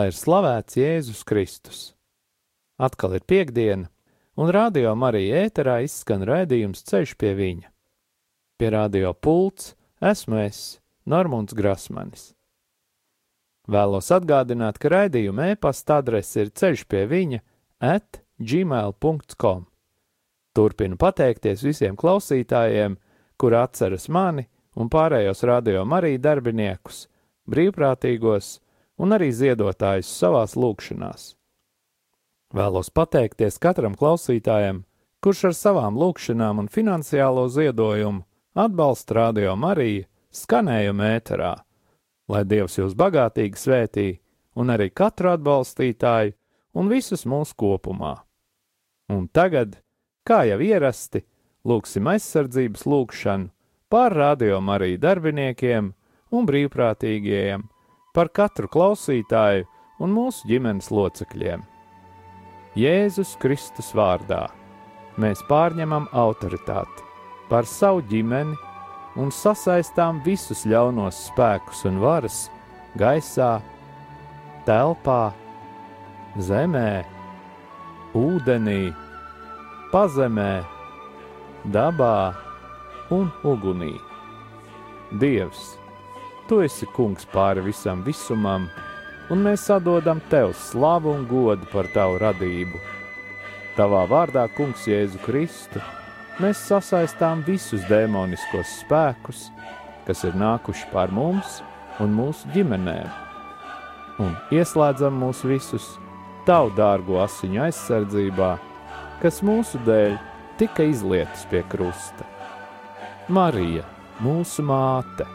Lai ir slavēts Jēzus Kristus. Atkal ir piekdiena, un radio Marija ēterā izskan raidījums Ceļš pie viņa. Pie radio pults esmu es, Normons Grasmanis. Vēlos atgādināt, ka raidījuma e-pasta adrese ir ceļš pie viņa at gmail.com. Turpinu pateikties visiem klausītājiem, kuri atceras mani un pārējos radio Mariju darbiniekus, brīvprātīgos un arī ziedotājus savās lūkšanās. Vēlos pateikties katram klausītājam, kurš ar savām lūkšanām un finansiālo ziedojumu atbalsta radio Mariju skanējumu ēterā lai Dievs jūs bagātīgi svētī, un arī katru atbalstītāju, un visus mūsu kopumā. Un tagad, kā jau ierasti, lūgsim aizsardzības lūgšanu par rādījumu arī darbiniekiem un brīvprātīgajiem, par katru klausītāju un mūsu ģimenes locekļiem. Jēzus Kristus vārdā mēs pārņemam autoritāti par savu ģimeni un sasaistām visus ļaunos spēkus un varas gaisā, telpā, zemē, ūdenī, pazemē, dabā un ugunī. Dievs, tu esi kungs pāri visam visumam, un mēs atdodam tev slavu un godu par tavu radību. Tavā vārdā, Kungs, Jēzu Kristu mēs sasaistām visus demoniskos spēkus, kas ir nākuši pār mums un mūsu ģimenēm, un ieslēdzam mūs visus tavu dārgo asiņu aizsardzībā, kas mūsu dēļ tika izlietas pie krusta. Marija, mūsu māte,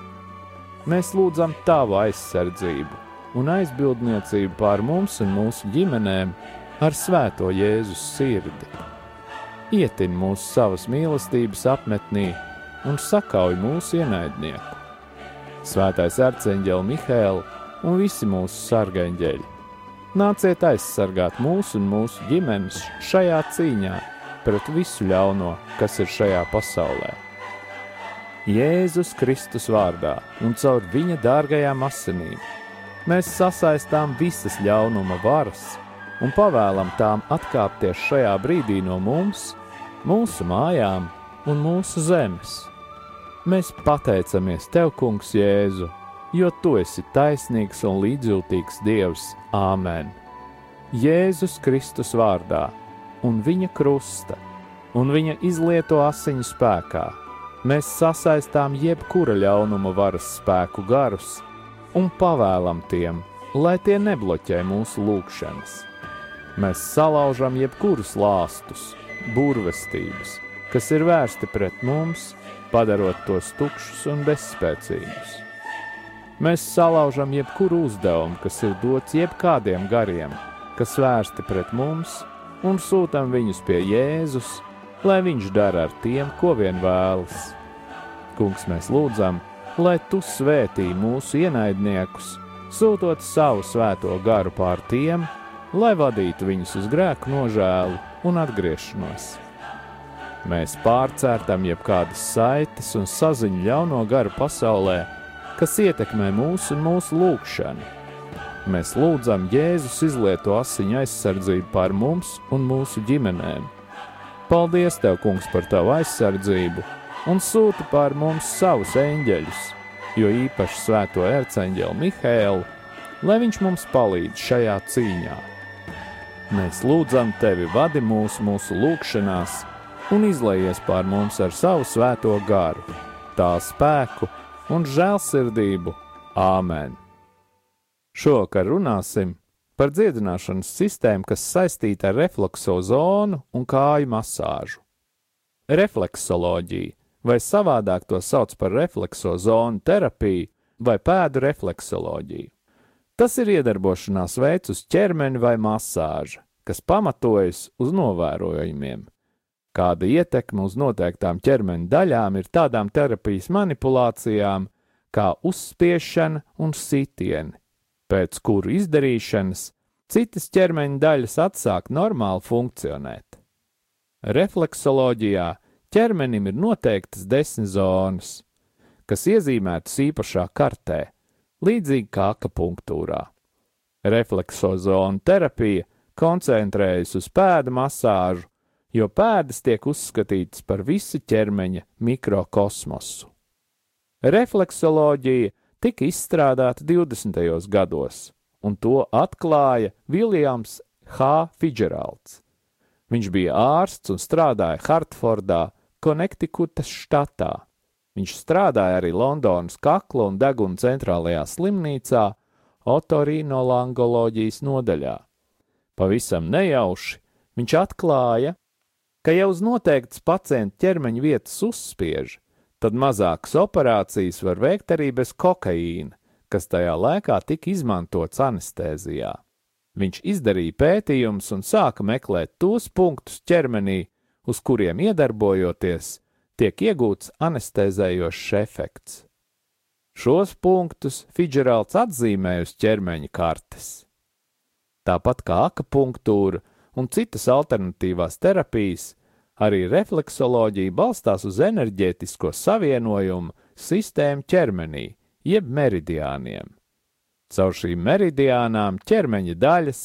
mēs lūdzam tavu aizsardzību un aizbildniecību pār mums un mūsu ģimenēm ar svēto Jēzus sirdi ietin mūsu savas mīlestības apmetnī un sakauj mūsu ienaidnieku. Svētais arcēnģeli Mihēlu un visi mūsu sargaņģeļi, nāciet aizsargāt mūsu un mūsu ģimenes šajā cīņā pret visu ļauno, kas ir šajā pasaulē. Jēzus Kristus vārdā un caur viņa dārgajām asinīm mēs sasaistām visas ļaunuma varas un pavēlam tām atkāpties šajā brīdī no mums, mūsu mājām un mūsu zemes. Mēs pateicamies Tev, Kungs, Jēzu, jo Tu esi taisnīgs un līdzjūtīgs Dievs. Āmen! Jēzus Kristus vārdā un Viņa krusta un Viņa izlieto asiņu spēkā mēs sasaistām jebkura ļaunuma varas spēku garus un pavēlam tiem, lai tie nebloķē mūsu lūgšanas Mēs salaužam jebkurus lāstus, burvestības, kas ir vērsti pret mums, padarot tos tukšus un bezspēcīgus. Mēs salaužam jebkuru uzdevumu, kas ir dots jebkādiem gariem, kas vērsti pret mums, un sūtām viņus pie Jēzus, lai viņš dara ar tiem, ko vien vēlas. Kungs, mēs lūdzam, lai tu svētī mūsu ienaidniekus, sūtot savu svēto garu pār tiem, lai vadītu viņus uz grēku nožēlu un atgriešanos. Mēs pārcērtam jebkādas saites un saziņu ļauno garu pasaulē, kas ietekmē mūsu un mūsu lūgšanu. Mēs lūdzam Jēzus izlieto asiņu aizsardzību pār mums un mūsu ģimenēm. Paldies, Tev, Kungs, par Tavu aizsardzību un sūti pār mums savus eņģeļus, jo īpaši svēto erceņģeli Mihēlu, lai viņš mums palīdz šajā cīņā. Mēs lūdzam tevi, vadi mūs mūsu lūgšanās, un izlaies pār mums ar savu svēto garu, tā spēku un žēlsirdību. Āmen! Šovakar runāsim par dziedināšanas sistēmu, kas saistīta ar reflekso zonu un kāju masāžu. Refleksoloģija, vai savādāk to sauc par reflekso zonu terapiju vai pēdu refleksoloģiju. Tas ir iedarbošanās veids uz ķermeni vai masāža, kas pamatojas uz novērojumiem. Kāda ietekme uz noteiktām ķermeņa daļām ir tādām terapijas manipulācijām, kā uzspiešana un sitieni, pēc kuru izdarīšanas citas ķermeņa daļas atsāk normāli funkcionēt. Refleksoloģijā ķermenim ir noteiktas desmit zonas, kas iezīmētas īpašā kartē, līdzīgi kā akupunktūrā. Refleksozona terapija koncentrējas uz pēdu masāžu, jo pēdas tiek uzskatītas par visu ķermeņa mikrokosmosu. Refleksoloģija tika izstrādāta 20. gados, un to atklāja Viljams H. Fidžeralds. Viņš bija ārsts un strādāja Hartfordā, Konektikutas štatā. Viņš strādāja arī Londonas kakla un deguna centrālajā slimnīcā otorinolaringoloģijas nodaļā. Pavisam nejauši viņš atklāja, ka ja uz noteiktas pacienta ķermeņa vietas uzspiež, tad mazākas operācijas var veikt arī bez kokaīna, kas tajā laikā tika izmantots anestēzijā. Viņš izdarīja pētījumus un sāka meklēt tos punktus ķermenī, uz kuriem iedarbojoties, tiek iegūts anestezējošs efekts. Šos punktus Fidžerāls atzīmēja uz ķermeņa kartes. Tāpat kā akupunktūra un citas alternatīvās terapijas, arī refleksoloģija balstās uz enerģētisko savienojumu sistēmu ķermenī, jeb meridiāniem. Caur šīm meridiānām ķermeņa daļas,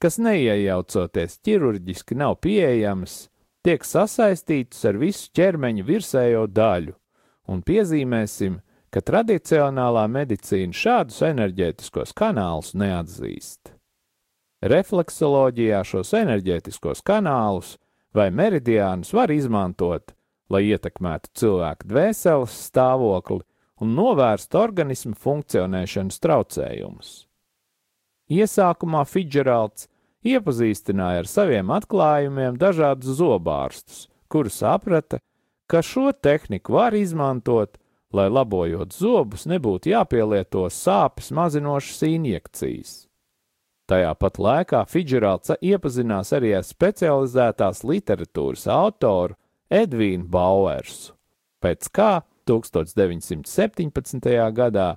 kas neiejaucoties ķirurģiski nav pieejamas, tiek sasaistītas ar visu ķermeņa virsējo daļu, un piezīmēsim, ka tradicionālā medicīna šādus enerģētiskos kanālus neatzīst. Refleksoloģijā šos enerģētiskos kanālus vai meridiānus var izmantot, lai ietekmētu cilvēku dvēseles stāvokli un novērstu organismu funkcionēšanas traucējumus. Iesākumā Fidžeralds iepazīstināja ar saviem atklājumiem dažādus zobārstus, kuri saprata, ka šo tehniku var izmantot, lai labojot zobus nebūtu jāpielieto sāpes mazinošas injekcijas. Tajā pat laikā Fidžerāls iepazinās arī ar specializētās literatūras autoru Edvīnu Bauersu, pēc kā 1917. gadā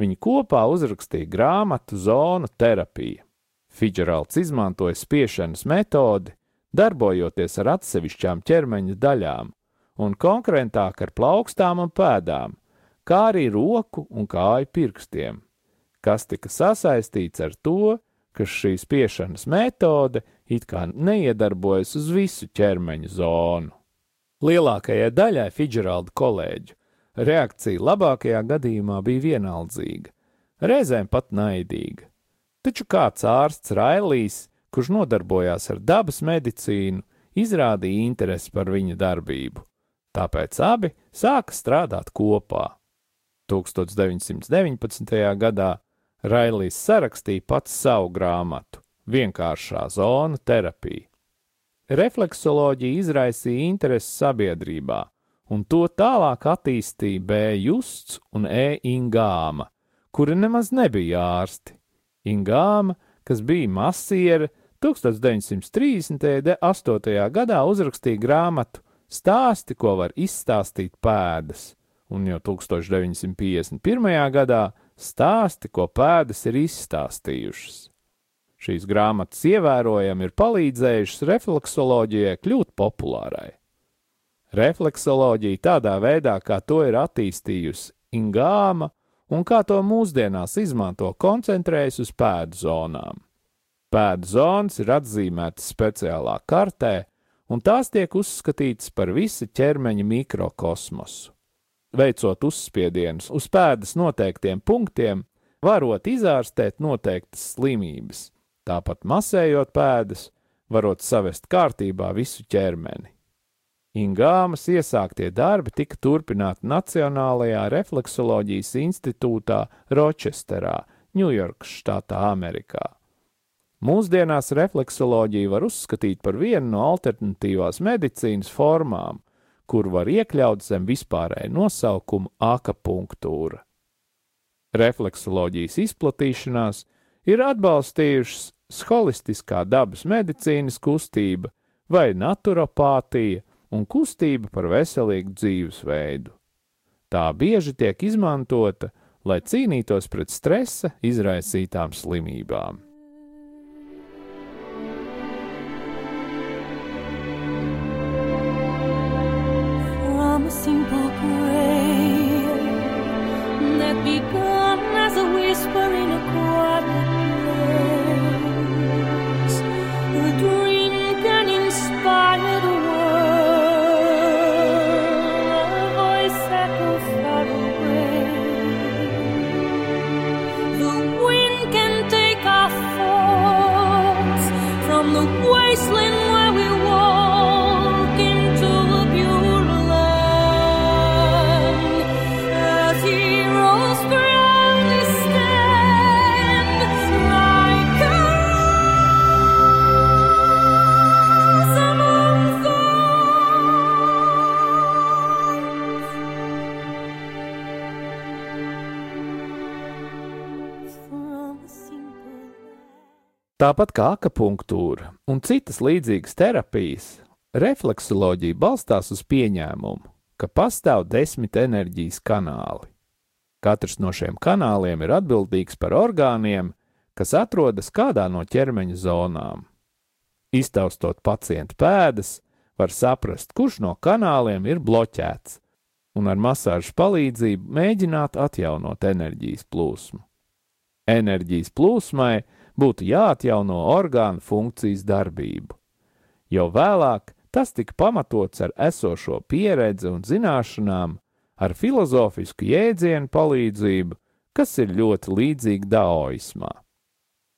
viņi kopā uzrakstīja grāmatu Zonu terapija. Fidžerāls izmantoja spiešanas metodi, darbojoties ar atsevišķām ķermeņa daļām, un konkrētāk ar plaukstām un pēdām, kā arī roku un kāju pirkstiem, kas tika sasaistīts ar to, ka šī spiešanas metode it kā neiedarbojas uz visu ķermeņa zonu. Lielākajai daļai Fidžeralda kolēģu reakcija labākajā gadījumā bija vienaldzīga, reizēm pat naidīga. Taču kāds ārsts Railīs, kurš nodarbojās ar dabas medicīnu, izrādīja interesi par viņa darbību, tāpēc abi sāka strādāt kopā. 1919. gadā Railijs sarakstīja pats savu grāmatu - vienkāršā zona terapija. Refleksoloģija izraisīja interesi sabiedrībā, un to tālāk attīstīja B. Justs un E. Ingāma, kuri nemaz nebija ārsti. Ingāma, kas bija masiera, 1938. gadā uzrakstīja grāmatu Stāsti, ko var izstāstīt pēdas, un jau 1951. gadā stāsti, ko pēdas ir izstāstījušas. Šīs grāmatas ievērojami ir palīdzējušas refleksoloģijai kļūt populārai. Refleksoloģija tādā veidā, kā to ir attīstījusi Ingāma un kā to mūsdienās izmanto, koncentrējas uz pēdu zonām. Pēdu zonas ir atzīmētas speciālā kartē, un tās tiek uzskatītas par visa ķermeņa mikrokosmosu veicot uzspiedienus uz pēdas noteiktiem punktiem, varot izārstēt noteiktas slimības, tāpat masējot pēdas, varot savest kārtībā visu ķermeni. Ingāmas iesāktie darbi tika turpināti Nacionālajā refleksoloģijas institūtā Rochesterā, Ņujorkas štatā, Amerikā. Mūsdienās refleksoloģiju var uzskatīt par vienu no alternatīvās medicīnas formām, kur var iekļaut zem vispārēja nosaukuma akapunktūra. Refleksoloģijas izplatīšanās ir atbalstījušas holistiskā dabas medicīnas kustība vai naturopātija un kustība par veselīgu dzīvesveidu. Tā bieži tiek izmantota, lai cīnītos pret stresa izraisītām slimībām. Tāpat kā akupunktūra un citas līdzīgas terapijas, refleksoloģija balstās uz pieņēmumu, ka pastāv desmit enerģijas kanāli. Katrs no šiem kanāliem ir atbildīgs par orgāniem, kas atrodas kādā no ķermeņa zonām. Iztaustot pacienta pēdas, var saprast, kurš no kanāliem ir bloķēts, un ar masāžu palīdzību mēģināt atjaunot enerģijas plūsmu. Enerģijas plūsmai būtu jāatjauno orgānu funkcijas darbību. Jau vēlāk tas tika pamatots ar esošo pieredzi un zināšanām, ar filozofisku jēdzienu palīdzību, kas ir ļoti līdzīga daoismā.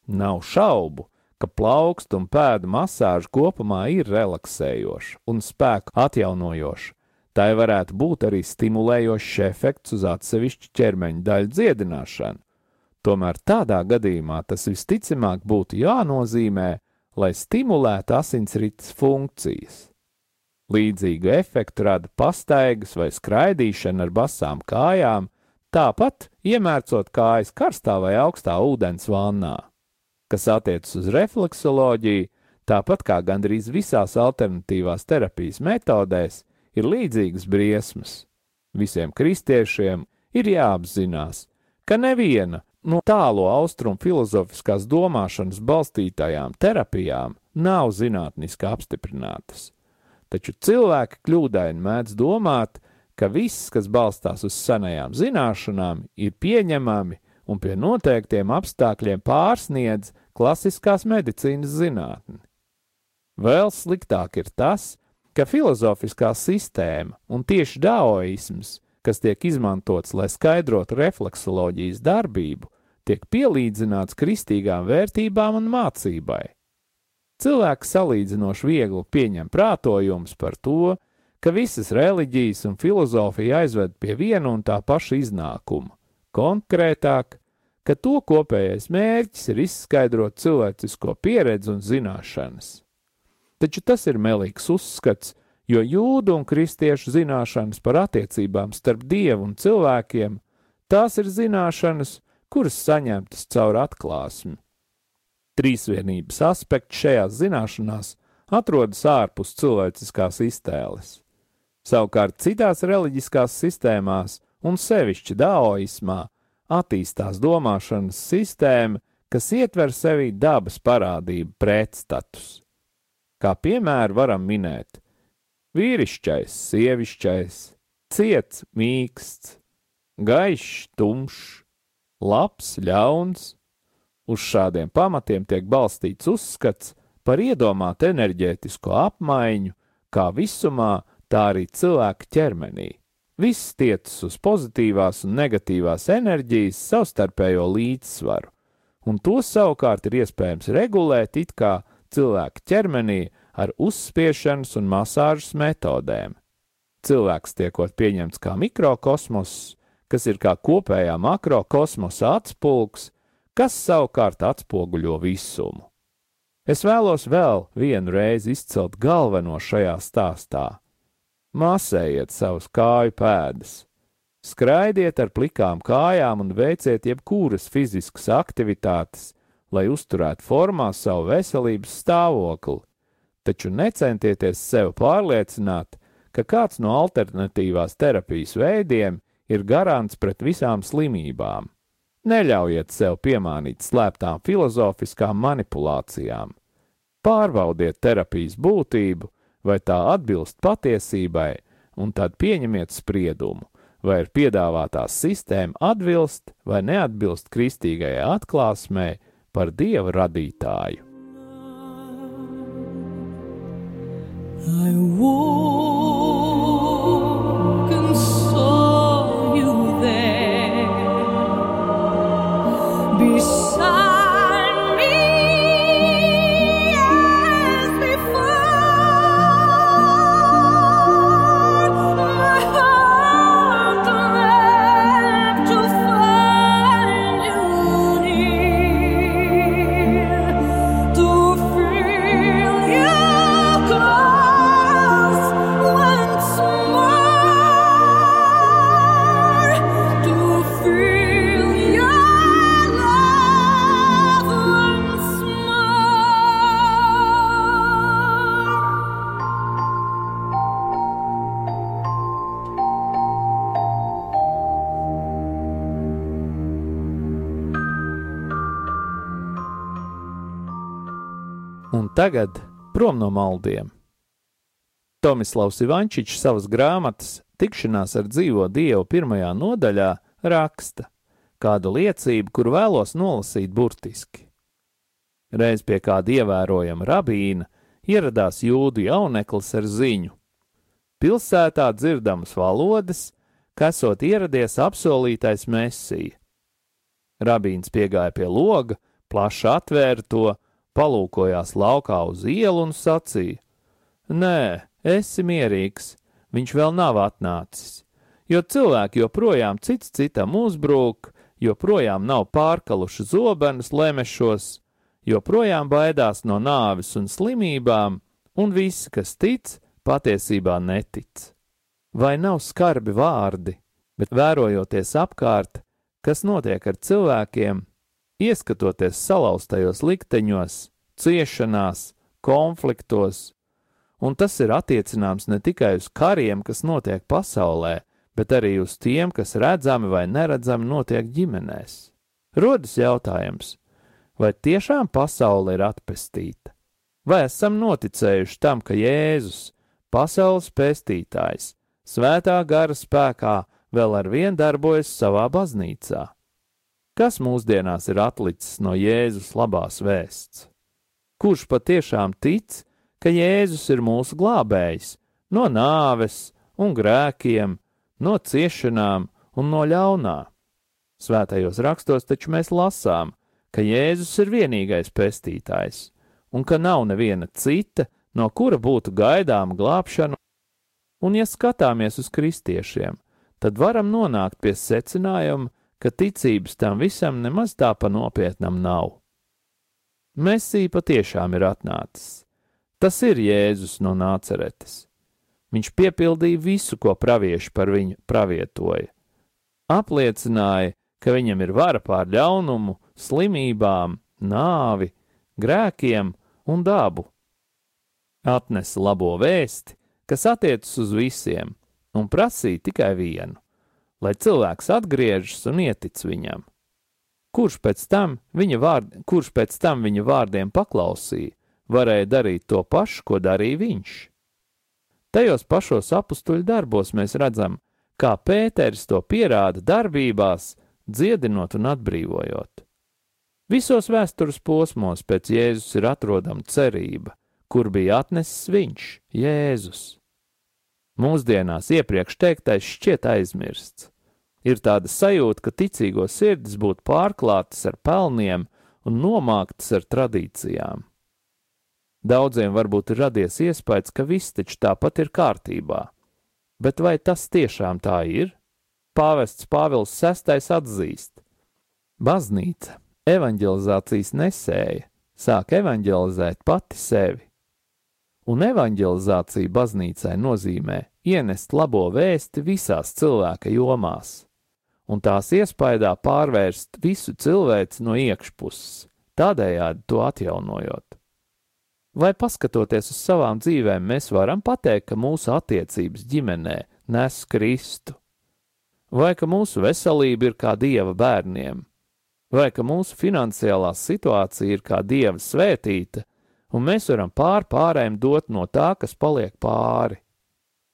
Nav šaubu, ka plaukstu un pēdu masāža kopumā ir relaksējoša un spēku atjaunojoša. Tai varētu būt arī stimulējošs efekts uz atsevišķu ķermeņa daļu dziedināšanu. Tomēr tādā gadījumā tas visticamāk būtu jānozīmē, lai stimulētu asinsrites funkcijas. Līdzīgu efektu rada pastaigas vai skraidīšana ar basām kājām, tāpat iemērcot kājas karstā vai augstā ūdens vannā. Kas attiecas uz refleksoloģiju, tāpat kā gandrīz visās alternatīvās terapijas metodēs, ir līdzīgas briesmas. Visiem kristiešiem ir jāapzinās, ka neviena no tālo austrumu filozofiskās domāšanas balstītajām terapijām nav zinātniski apstiprinātas. Taču cilvēki kļūdaini mēdz domāt, ka viss, kas balstās uz senajām zināšanām, ir pieņemami un pie noteiktiem apstākļiem pārsniedz klasiskās medicīnas zinātni. Vēl sliktāk ir tas, ka filozofiskā sistēma un tieši daoisms, kas tiek izmantots, lai skaidrotu refleksoloģijas darbību, tiek pielīdzināts kristīgām vērtībām un mācībai. Cilvēks salīdzinoši viegli pieņem prātojumus par to, ka visas reliģijas un filozofija aizved pie viena un tā paša iznākuma. Konkrētāk, ka to kopējais mērķis ir izskaidrot cilvēcisko pieredzi un zināšanas. Taču tas ir melīgs uzskats, jo jūdu un kristiešu zināšanas par attiecībām starp dievu un cilvēkiem, tās ir zināšanas, kuras saņemtas caur atklāsmi. Trīsvienības aspekts šajās zināšanās atrodas ārpus cilvēciskās iztēles. Savukārt citās reliģiskās sistēmās, un sevišķi daoismā, attīstās domāšanas sistēma, kas ietver sevī dabas parādību pretstatus. Kā piemēru varam minēt vīrišķais, sievišķais, ciets, mīksts, gaišs, tumšs, labs, ļauns. Uz šādiem pamatiem tiek balstīts uzskats par iedomātu enerģētisko apmaiņu, kā visumā, tā arī cilvēka ķermenī. Viss tiecas uz pozitīvās un negatīvās enerģijas savstarpējo līdzsvaru, un to savukārt ir iespējams regulēt it kā cilvēka ķermenī ar uzspiešanas un masāžas metodēm. Cilvēks tiekot pieņemts kā mikrokosmos, kas ir kā kopējā makrokosmosa atspulgs, kas savukārt atspoguļo visumu. Es vēlos vēl vienu reizi izcelt galveno šajā stāstā. Masējiet savus kāju pēdas, skraidiet ar plikām kājām un veiciet jebkuras fiziskas aktivitātes, lai uzturētu formā savu veselības stāvokli, taču necentieties sev pārliecināt, ka kāds no alternatīvās terapijas veidiem ir garants pret visām slimībām. Neļaujiet sev piemānīt slēptām filozofiskām manipulācijām. Pārbaudiet terapijas būtību, vai tā atbilst patiesībai, un tad pieņemiet spriedumu, vai ir piedāvātā sistēma atbilst vai neatbilst kristīgajai atklāsmei par dieva radītāju. 爱我。Tagad prom no maldiem. Tomislavs Ivančičs savas grāmatas Tikšanās ar dzīvo dievu pirmajā nodaļā raksta kādu liecību, kur vēlos nolasīt burtiski. Reiz pie kāda ievērojama rabīna ieradās jūdu jauneklis ar ziņu. Pilsētā dzirdamas valodas, kas esot ieradies apsolītais mesija. Rabīns piegāja pie loga, plaši atvēra to, palūkojās laukā uz ielu un sacīja: Nē, esi mierīgs, viņš vēl nav atnācis, jo cilvēki joprojām cits citam uzbrūk, joprojām nav pārkaluši zobenus lemešos, joprojām baidās no nāves un slimībām, un visi, kas tic, patiesībā netic. Vai nav skarbi vārdi, bet vērojoties apkārt, kas notiek ar cilvēkiem, ieskatoties salauztajos likteņos, ciešanās, konfliktos, un tas ir attiecināms ne tikai uz kariem, kas notiek pasaulē, bet arī uz tiem, kas redzami vai neredzami notiek ģimenēs. Rodas jautājums, vai tiešām pasaule ir atpestīta? Vai esam noticējuši tam, ka Jēzus, pasaules pestītājs, svētā gara spēkā vēl ar vien darbojas savā baznīcā? Kas mūsdienās ir atlicis no Jēzus labās vēsts? Kurš patiešām tic, ka Jēzus ir mūsu glābējs no nāves un grēkiem, no ciešanām un no ļaunā? Svētajos rakstos taču mēs lasām, ka Jēzus ir vienīgais pestītājs, un ka nav neviena cita, no kura būtu gaidāma glābšana, un ja skatāmies uz kristiešiem, tad varam nonākt pie secinājuma, ka ticības tam visam nemaz tā pa nopietnam nav. Mēsī patiešām ir atnācis. Tas ir Jēzus no Nāceretes. Viņš piepildīja visu, ko pravieši par viņu pravietoja. Apliecināja, ka viņam ir vara pār ļaunumu, slimībām, nāvi, grēkiem un dabu. Atnesa labo vēsti, kas attiecas uz visiem, un prasīja tikai vienu - lai cilvēks atgriežas un ietic viņam. Kurš pēc tam viņa, vārd, kurš pēc tam viņa vārdiem paklausīja, varēja darīt to pašu, ko darīja viņš. Tajos pašos apstuļu darbos mēs redzam, kā Pēters to pierāda darbībās, dziedinot un atbrīvojot. Visos vēstures posmos pēc Jēzus ir atrodama cerība, kur bija atnesis viņš, Jēzus. Mūsdienās iepriekš teiktais šķiet aizmirsts. Ir tāda sajūta, ka ticīgo sirdis būtu pārklātas ar pelniem un nomāktas ar tradīcijām. Daudziem varbūt ir radies iespējas, ka viss taču tāpat ir kārtībā. Bet vai tas tiešām tā ir? Pāvests Pāvils VI atzīst: Baznīca evanģelizācijas nesēja, sāk evanģelizēt pati sevi. Un evanģelizācija baznīcai nozīmē ienest labo vēsti visās cilvēka jomās, un tās iespējā pārvērst visu cilvēci no iekšpuses, tādējādi to atjaunojot. Vai paskatoties uz savām dzīvēm, mēs varam pateikt, ka mūsu attiecības ģimenē nes Kristu? Vai ka mūsu veselība ir kā dieva bērniem? Vai ka mūsu finansiālā situācija ir kā dieva svētīta, un mēs varam pār pārējiem dot no tā, kas paliek pāri?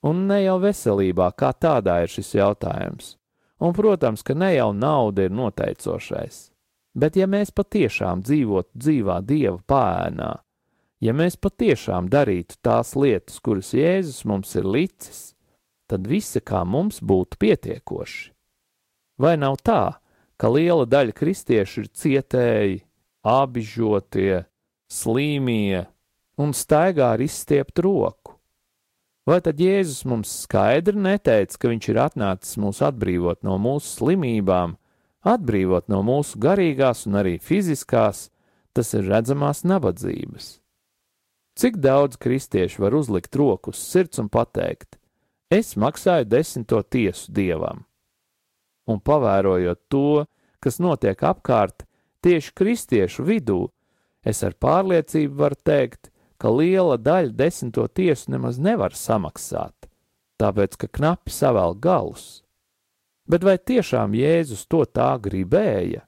Un ne jau veselībā kā tādā ir šis jautājums. Un, protams, ka ne jau nauda ir noteicošais. Bet, ja mēs patiešām dzīvotu dzīvā dieva pēnā, ja mēs patiešām darītu tās lietas, kuras Jēzus mums ir licis, tad visi kā mums būtu pietiekoši. Vai nav tā, ka liela daļa kristiešu ir cietēji, apbižotie, slīmie un staigā ar izstiept roku? Vai tad Jēzus mums skaidri neteica, ka viņš ir atnācis mūs atbrīvot no mūsu slimībām, atbrīvot no mūsu garīgās un arī fiziskās, tas ir redzamās nabadzības? Cik daudz kristiešu var uzlikt roku uz sirds un pateikt: Es maksāju desmito tiesu dievam. Un pavērojot to, kas notiek apkārt, tieši kristiešu vidū, es ar pārliecību varu teikt, ka liela daļa desmito tiesu nemaz nevar samaksāt, tāpēc ka knapi savēl galus. Bet vai tiešām Jēzus to tā gribēja?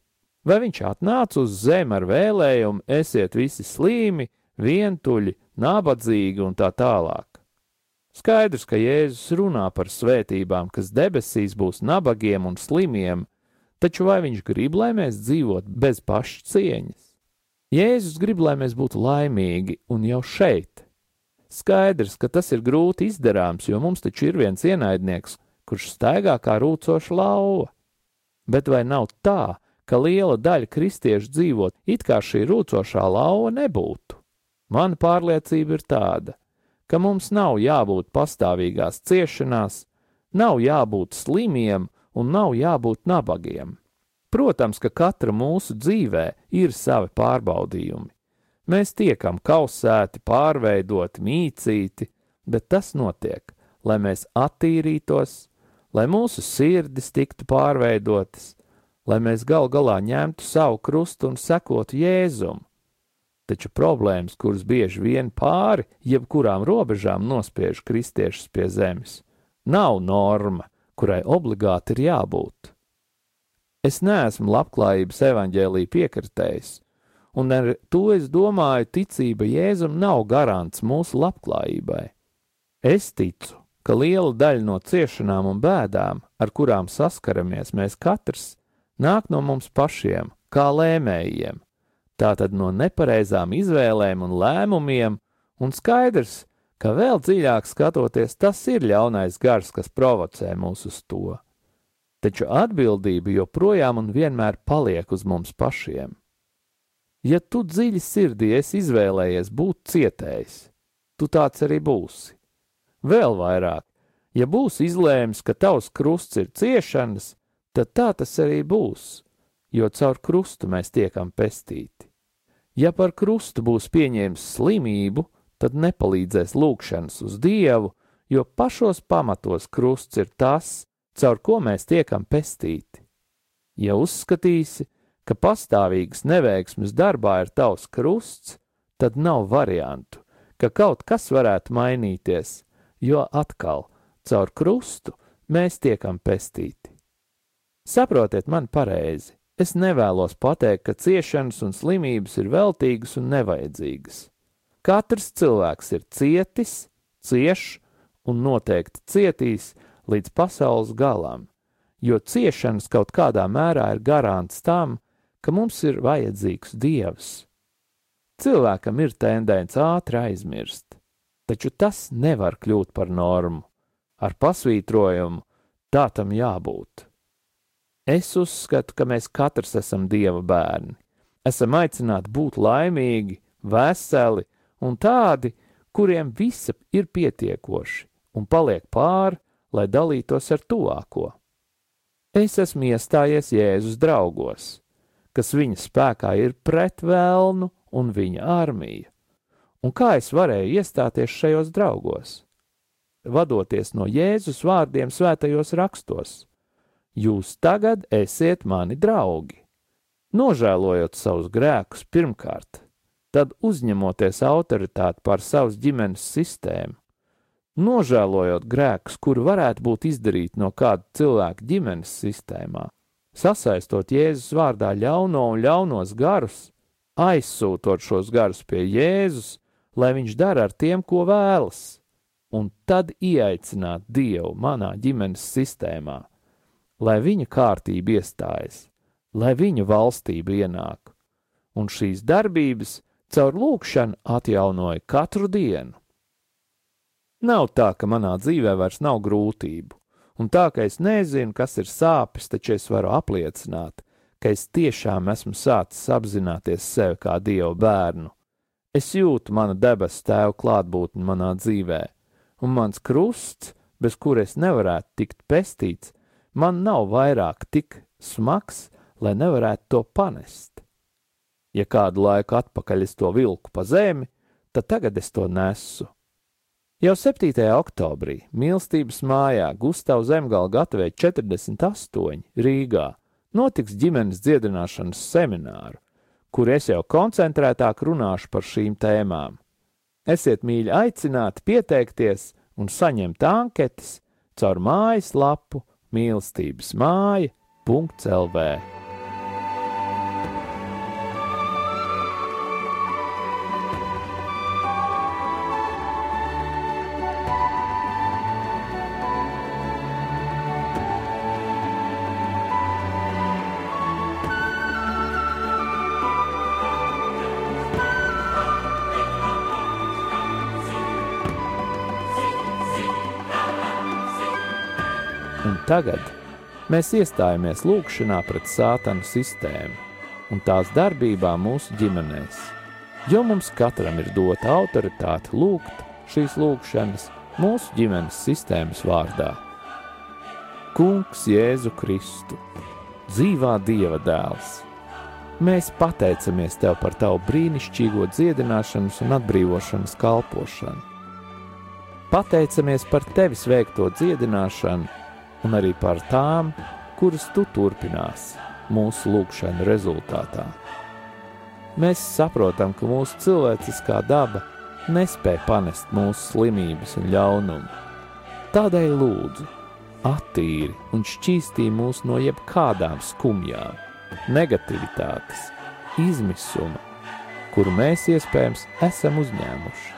Vai viņš atnāca uz zemi ar vēlējumu, esiet visi slīmi, vientuļi, nabadzīgi un tā tālāk. Skaidrs, ka Jēzus runā par svētībām, kas debesīs būs nabagiem un slimiem, taču vai viņš grib, lai mēs dzīvotu bez pašcieņas? Jēzus grib, lai mēs būtu laimīgi un jau šeit. Skaidrs, ka tas ir grūti izdarāms, jo mums taču ir viens ienaidnieks, kurš staigā kā rūcoša lauva. Bet vai nav tā, ka liela daļa kristiešu dzīvot, it kā šī rūcošā lauva nebūtu? Mana pārliecība ir tāda, ka mums nav jābūt pastāvīgās ciešanās, nav jābūt slimiem un nav jābūt nabagiem. Protams, ka katra mūsu dzīvē ir savi pārbaudījumi. Mēs tiekam kausēti, pārveidoti, mīcīti, bet tas notiek, lai mēs attīrītos, lai mūsu sirdis tiktu pārveidotas, lai mēs gal galā ņemtu savu krustu un sekotu Jēzum, taču problēmas, kuras bieži vien pāri jebkurām robežām nospiež kristiešus pie zemes, nav norma, kurai obligāti ir jābūt. Es neesmu labklājības evaņģēlī piekritējis, un ar to es domāju, ticība Jēzum nav garants mūsu labklājībai. Es ticu, ka liela daļa no ciešanām un bēdām, ar kurām saskaramies mēs katrs, nāk no mums pašiem, kā lēmējiem, tātad no nepareizām izvēlēm un lēmumiem, un skaidrs, ka vēl dziļāk skatoties, tas ir ļaunais gars, kas provocē mūs uz to. Taču atbildība joprojām un vienmēr paliek uz mums pašiem. Ja tu dziļi sirdī esi izvēlējies būt cietējs, tu tāds arī būsi. Vēl vairāk, ja būs izlēms, ka tavs krusts ir ciešanas, tad tā tas arī būs, jo caur krustu mēs tiekam pestīti. Ja par krustu būs pieņēmis slimību, tad nepalīdzēs lūgšanas uz Dievu, jo pašos pamatos krusts ir tas, caur ko mēs tiekam pestīti. Ja uzskatīsi, ka pastāvīgas neveiksmes darbā ir tavs krusts, tad nav variantu, ka kaut kas varētu mainīties, jo atkal caur krustu mēs tiekam pestīti. Saprotiet man pareizi, Es nevēlos pateikt, ka ciešanas un slimības ir veltīgas un nevajadzīgas. Katrs cilvēks ir cietis, cieš un noteikti cietīs līdz pasaules galam, jo ciešanas kaut kādā mērā ir garants tam, ka mums ir vajadzīgs dievs. Cilvēkam ir tendence ātri aizmirst, taču tas nevar kļūt par normu. Ar pasvītrojumu tā tam jābūt. Es uzskatu, ka mēs katrs esam Dieva bērni. Esam aicināti būt laimīgi, veseli un tādi, kuriem visa ir pietiekoši un paliek pāri, lai dalītos ar tuvāko. Es esmu iestājies Jēzus draugos, kas viņa spēkā ir pret vēlnu un viņa armiju. Un kā es varēju iestāties šajos draugos? Vadoties no Jēzus vārdiem svētajos rakstos – jūs tagad esiet mani draugi. nožēlojot savus grēkus pirmkārt, tad uzņemoties autoritāti pār savas ģimenes sistēmu, nožēlojot grēkus, kuri varētu būt izdarīti no kāda cilvēka ģimenes sistēmā, sasaistot Jēzus vārdā ļauno un ļaunos garus, aizsūtot šos garus pie Jēzus, lai viņš dara ar tiem, ko vēlas, un tad ieaicināt Dievu manā ģimenes sistēmā, lai viņa kārtība iestājas, lai viņa valstība ienāk, un šīs darbības caur lūkšanu atjaunoja katru dienu. Nav tā, ka manā dzīvē vairs nav grūtību, un tā, ka es nezinu, kas ir sāpes, taču es varu apliecināt, ka es tiešām esmu sācis apzināties sevi kā dievu bērnu. Es jūtu mana debesu tēva klātbūtni manā dzīvē, un mans krusts, bez kura es nevarētu tikt pestīts, man nav vairāk tik smags, lai nevarētu to panest. Ja kādu laiku atpakaļ es to vilku pa zemi, tad tagad es to nesu. Jau 7. oktobrī mīlestības mājā Gustavs Zemgala gatavē 48 Rīgā notiks ģimenes dziedināšanas semināru, kur es jau koncentrētāk runāšu par šīm tēmām. Esiet mīļi aicināti pieteikties un saņemt anketas caur mājaslapu mīlestības māja.lv. tagad mēs iestājamies lūgšanā pret sātanu sistēmu un tās darbībām mūsu ģimenēs, jo mums katram ir dota autoritāte lūgt šīs lūgšanas mūsu ģimenes sistēmas vārdā. Kungs Jēzu Kristu, dzīvā Dieva dēls! Mēs pateicamies Tev par Tavu brīnišķīgo dziedināšanas un atbrīvošanas kalpošanu. Pateicamies par Tevis veikto dziedināšanu un arī par tām, kuras tu turpinās mūsu lūgšanu rezultātā. Mēs saprotam, ka mūsu cilvēciskā daba nespēja panest mūsu slimības un ļaunumu. Tādēļ lūdzu, attīri un šķīstī mūs no jebkādām skumjām, negativitātes, izmisuma, kuru mēs iespējams esam uzņēmuši.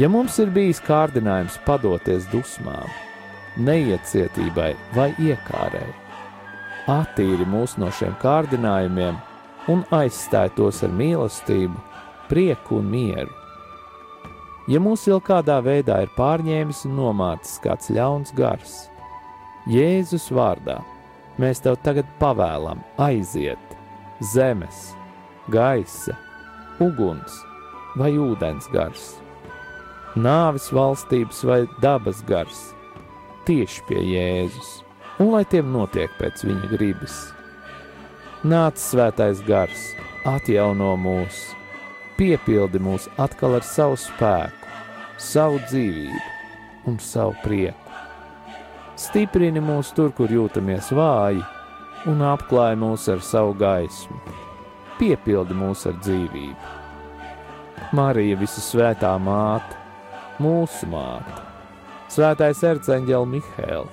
Ja mums ir bijis kārdinājums padoties dusmām, neiecietībai vai iekārai. Attīri mūs no šiem kārdinājumiem un aizstāj tos ar mīlestību, prieku un mieru. Ja mūs vēl kādā veidā ir pārņēmis un nomācis kāds ļauns gars, Jēzus vārdā mēs tev tagad pavēlam aiziet zemes, gaisa, uguns vai ūdens gars, nāvis valstības vai dabas gars tieši pie Jēzus, un lai tiem notiek pēc viņa gribas. Nāc svētais gars, atjauno mūs, piepildi mūs atkal ar savu spēku, savu dzīvību un savu prieku. Stiprini mūs tur, kur jūtamies vāji, un apklāj mūs ar savu gaismu, piepildi mūs ar dzīvību. Marija, visu svētā māte, mūsu māte, Svētais erceņģeli Mihēl,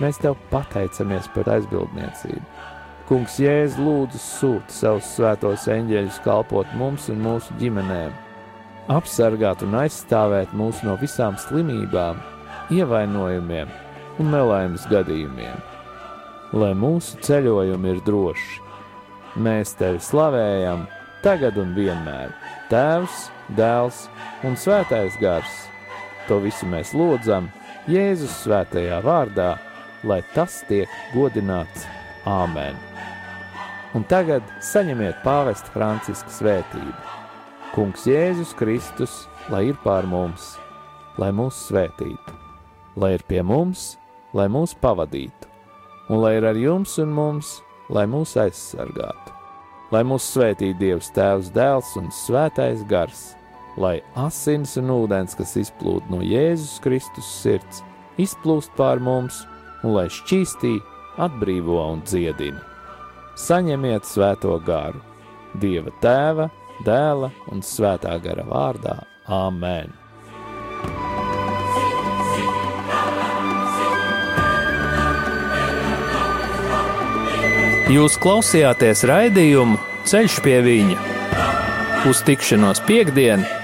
mēs tev pateicamies par aizbildniecību. Kungs Jēzus lūdzu sūta savus svētos eņģeļus kalpot mums un mūsu ģimenēm, apsargāt un aizstāvēt mūs no visām slimībām, ievainojumiem un nelaimes gadījumiem. Lai mūsu ceļojumi ir droši, mēs tevi slavējam tagad un vienmēr, Tēvs, Dēls un Svētais Gars To visu mēs lūdzam Jēzus svētajā vārdā, lai tas tiek godināts Āmen. Un tagad saņemiet pāvesta Franciska svētību. Kungs Jēzus Kristus, lai ir pār mums, lai mūs svētītu, lai ir pie mums, lai mūs pavadītu, un lai ir ar jums un mums, lai mūs aizsargātu, lai mūs svētītu Dievs Tēvs, Dēls un Svētais Gars lai asins un ūdens, kas izplūd no Jēzus Kristus sirds, izplūst pār mums un lai šķīstī, atbrīvo un dziedina. saņemiet svēto garu. Dieva tēva, dēla un svētā gara vārdā - Āmen! Jūs klausījāties raidījumu Ceļš pie viņa uz tikšanos piekdienu!